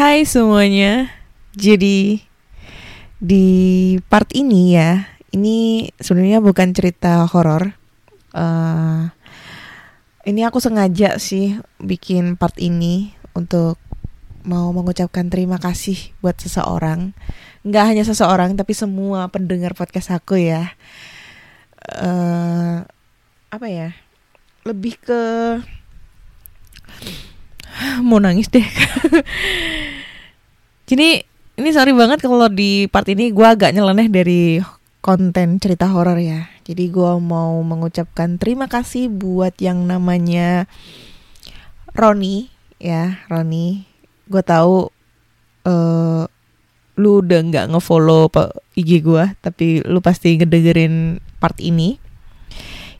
Hai semuanya. Jadi di part ini ya, ini sebenarnya bukan cerita horor. Uh, ini aku sengaja sih bikin part ini untuk mau mengucapkan terima kasih buat seseorang. Nggak hanya seseorang, tapi semua pendengar podcast aku ya. Uh, apa ya? Lebih ke mau nangis deh. Jadi ini sorry banget kalau di part ini gue agak nyeleneh dari konten cerita horor ya. Jadi gue mau mengucapkan terima kasih buat yang namanya Roni ya, Roni. Gue tahu uh, lu udah nggak ngefollow IG gue, tapi lu pasti ngedengerin part ini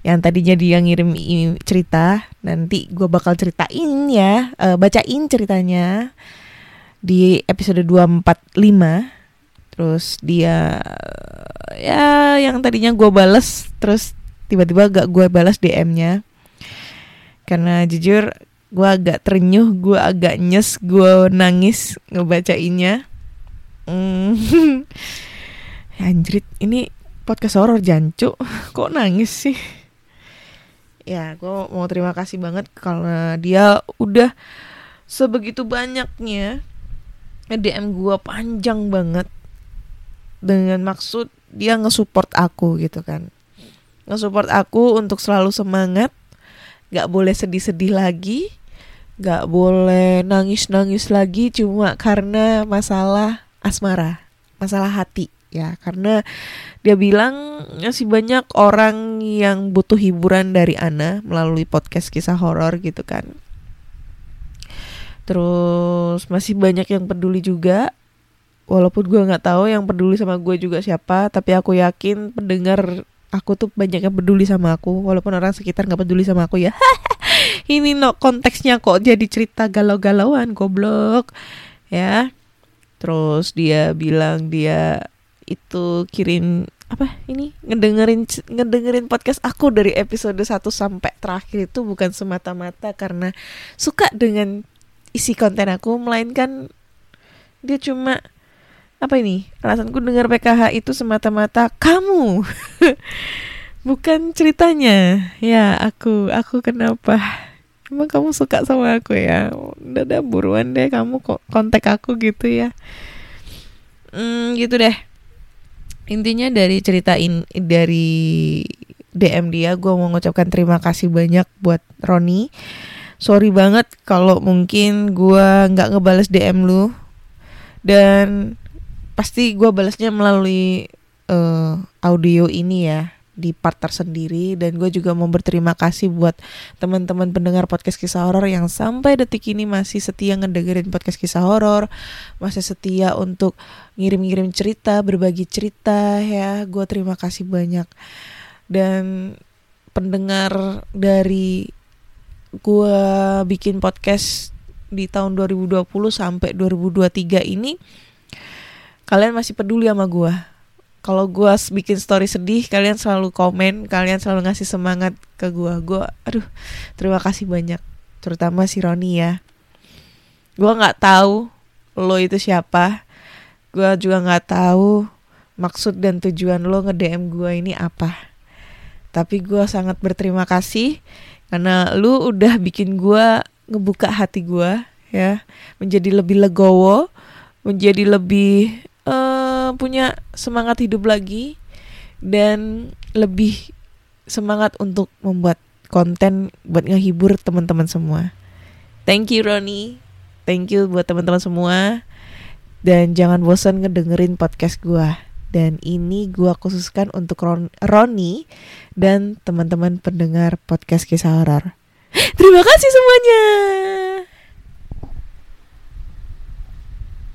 yang tadinya dia ngirim cerita nanti gue bakal ceritain ya uh, bacain ceritanya di episode 245 terus dia ya yang tadinya gue bales terus tiba-tiba gak gue balas DM-nya karena jujur gue agak terenyuh gue agak nyes gue nangis ngebacainnya. Hmm. anjrit ini podcast horor jancu kok nangis sih? Ya gue mau terima kasih banget karena dia udah sebegitu banyaknya DM gue panjang banget. Dengan maksud dia ngesupport aku gitu kan. Ngesupport aku untuk selalu semangat. Gak boleh sedih-sedih lagi. Gak boleh nangis-nangis lagi cuma karena masalah asmara masalah hati ya. Karena dia bilang masih banyak orang yang butuh hiburan dari Ana melalui podcast kisah horor gitu kan terus masih banyak yang peduli juga. Walaupun gue nggak tahu yang peduli sama gue juga siapa tapi aku yakin pendengar aku tuh banyak yang peduli sama aku. Walaupun orang sekitar nggak peduli sama aku ya. Ini no konteksnya kok jadi cerita galau-galauan goblok. Ya. Terus dia bilang dia itu kirim apa ini? Ngedengerin ngedengerin podcast aku dari episode 1 sampai terakhir itu bukan semata-mata karena suka dengan isi konten aku melainkan dia cuma apa ini alasanku dengar PKH itu semata-mata kamu. Bukan ceritanya. Ya aku aku kenapa? Emang kamu suka sama aku ya? Udah ada buruan deh kamu kok kontak aku gitu ya. Hmm, gitu deh. Intinya dari ceritain dari DM dia gue mau mengucapkan terima kasih banyak buat Roni sorry banget kalau mungkin gue nggak ngebales DM lu dan pasti gue balasnya melalui uh, audio ini ya di part tersendiri dan gue juga mau berterima kasih buat teman-teman pendengar podcast kisah horor yang sampai detik ini masih setia ngedengerin podcast kisah horor, masih setia untuk ngirim-ngirim cerita, berbagi cerita ya. Gue terima kasih banyak. Dan pendengar dari gue bikin podcast di tahun 2020 sampai 2023 ini kalian masih peduli sama gue kalau gue bikin story sedih kalian selalu komen kalian selalu ngasih semangat ke gue gue aduh terima kasih banyak terutama si Roni ya. Gue nggak tahu lo itu siapa. Gue juga nggak tahu maksud dan tujuan lo nge DM gue ini apa. Tapi gue sangat berterima kasih karena lu udah bikin gue ngebuka hati gue ya menjadi lebih legowo menjadi lebih uh, punya semangat hidup lagi dan lebih semangat untuk membuat konten buat ngehibur teman-teman semua. Thank you Roni. Thank you buat teman-teman semua. Dan jangan bosan ngedengerin podcast gua. Dan ini gua khususkan untuk Ron Roni dan teman-teman pendengar podcast kisah horor. Terima kasih semuanya.